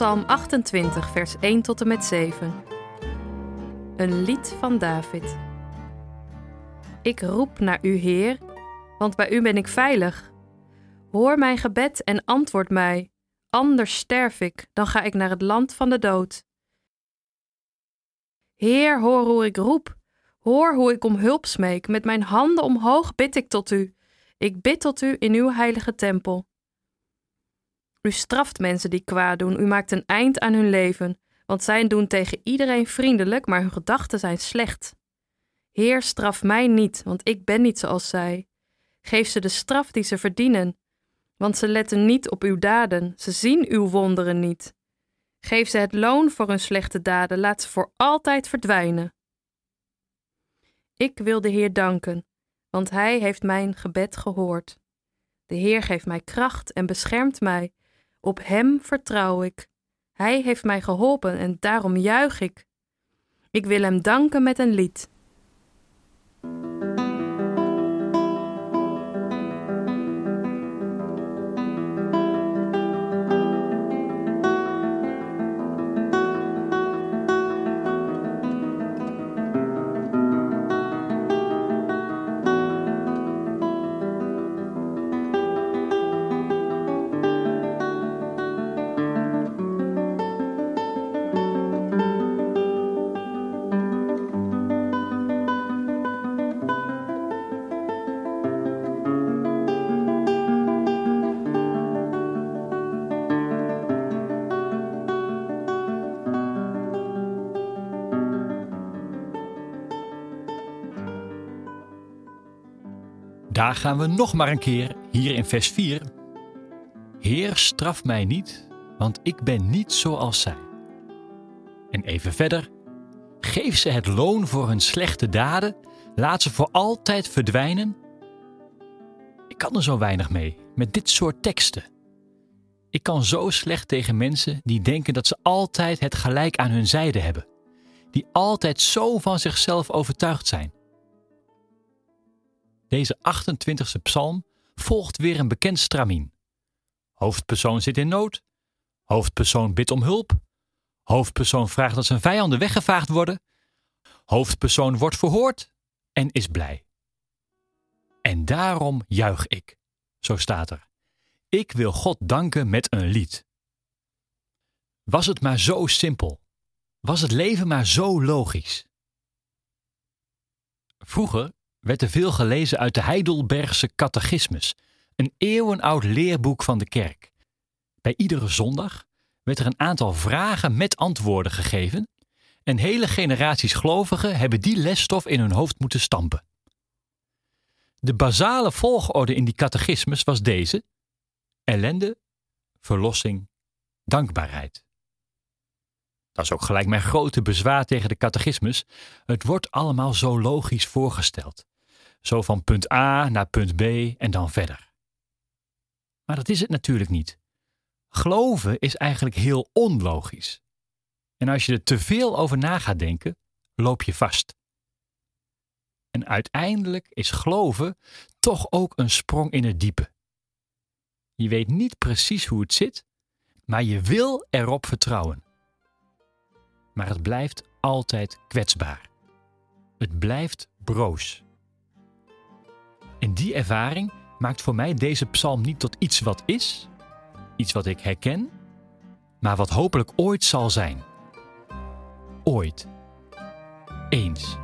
Psalm 28, vers 1 tot en met 7. Een lied van David. Ik roep naar u, Heer, want bij u ben ik veilig. Hoor mijn gebed en antwoord mij, anders sterf ik, dan ga ik naar het land van de dood. Heer, hoor hoe ik roep, hoor hoe ik om hulp smeek, met mijn handen omhoog bid ik tot u. Ik bid tot u in uw heilige tempel. U straft mensen die kwaad doen, u maakt een eind aan hun leven, want zij doen tegen iedereen vriendelijk, maar hun gedachten zijn slecht. Heer, straf mij niet, want ik ben niet zoals zij. Geef ze de straf die ze verdienen, want ze letten niet op uw daden, ze zien uw wonderen niet. Geef ze het loon voor hun slechte daden, laat ze voor altijd verdwijnen. Ik wil de Heer danken, want Hij heeft mijn gebed gehoord. De Heer geeft mij kracht en beschermt mij. Op Hem vertrouw ik. Hij heeft mij geholpen en daarom juich ik. Ik wil Hem danken met een lied. Daar gaan we nog maar een keer, hier in vers 4. Heer, straf mij niet, want ik ben niet zoals zij. En even verder. Geef ze het loon voor hun slechte daden, laat ze voor altijd verdwijnen. Ik kan er zo weinig mee, met dit soort teksten. Ik kan zo slecht tegen mensen die denken dat ze altijd het gelijk aan hun zijde hebben, die altijd zo van zichzelf overtuigd zijn. Deze 28e psalm volgt weer een bekend stramien. Hoofdpersoon zit in nood. Hoofdpersoon bidt om hulp. Hoofdpersoon vraagt dat zijn vijanden weggevaagd worden. Hoofdpersoon wordt verhoord en is blij. En daarom juich ik, zo staat er. Ik wil God danken met een lied. Was het maar zo simpel? Was het leven maar zo logisch? Vroeger werd er veel gelezen uit de Heidelbergse Catechismus, een eeuwenoud leerboek van de kerk. Bij iedere zondag werd er een aantal vragen met antwoorden gegeven en hele generaties gelovigen hebben die lesstof in hun hoofd moeten stampen. De basale volgorde in die catechismus was deze: ellende, verlossing, dankbaarheid. Dat is ook gelijk mijn grote bezwaar tegen de catechismus. Het wordt allemaal zo logisch voorgesteld. Zo van punt A naar punt B en dan verder. Maar dat is het natuurlijk niet. Geloven is eigenlijk heel onlogisch. En als je er te veel over na gaat denken, loop je vast. En uiteindelijk is geloven toch ook een sprong in het diepe. Je weet niet precies hoe het zit, maar je wil erop vertrouwen. Maar het blijft altijd kwetsbaar. Het blijft broos. En die ervaring maakt voor mij deze psalm niet tot iets wat is, iets wat ik herken, maar wat hopelijk ooit zal zijn. Ooit. Eens.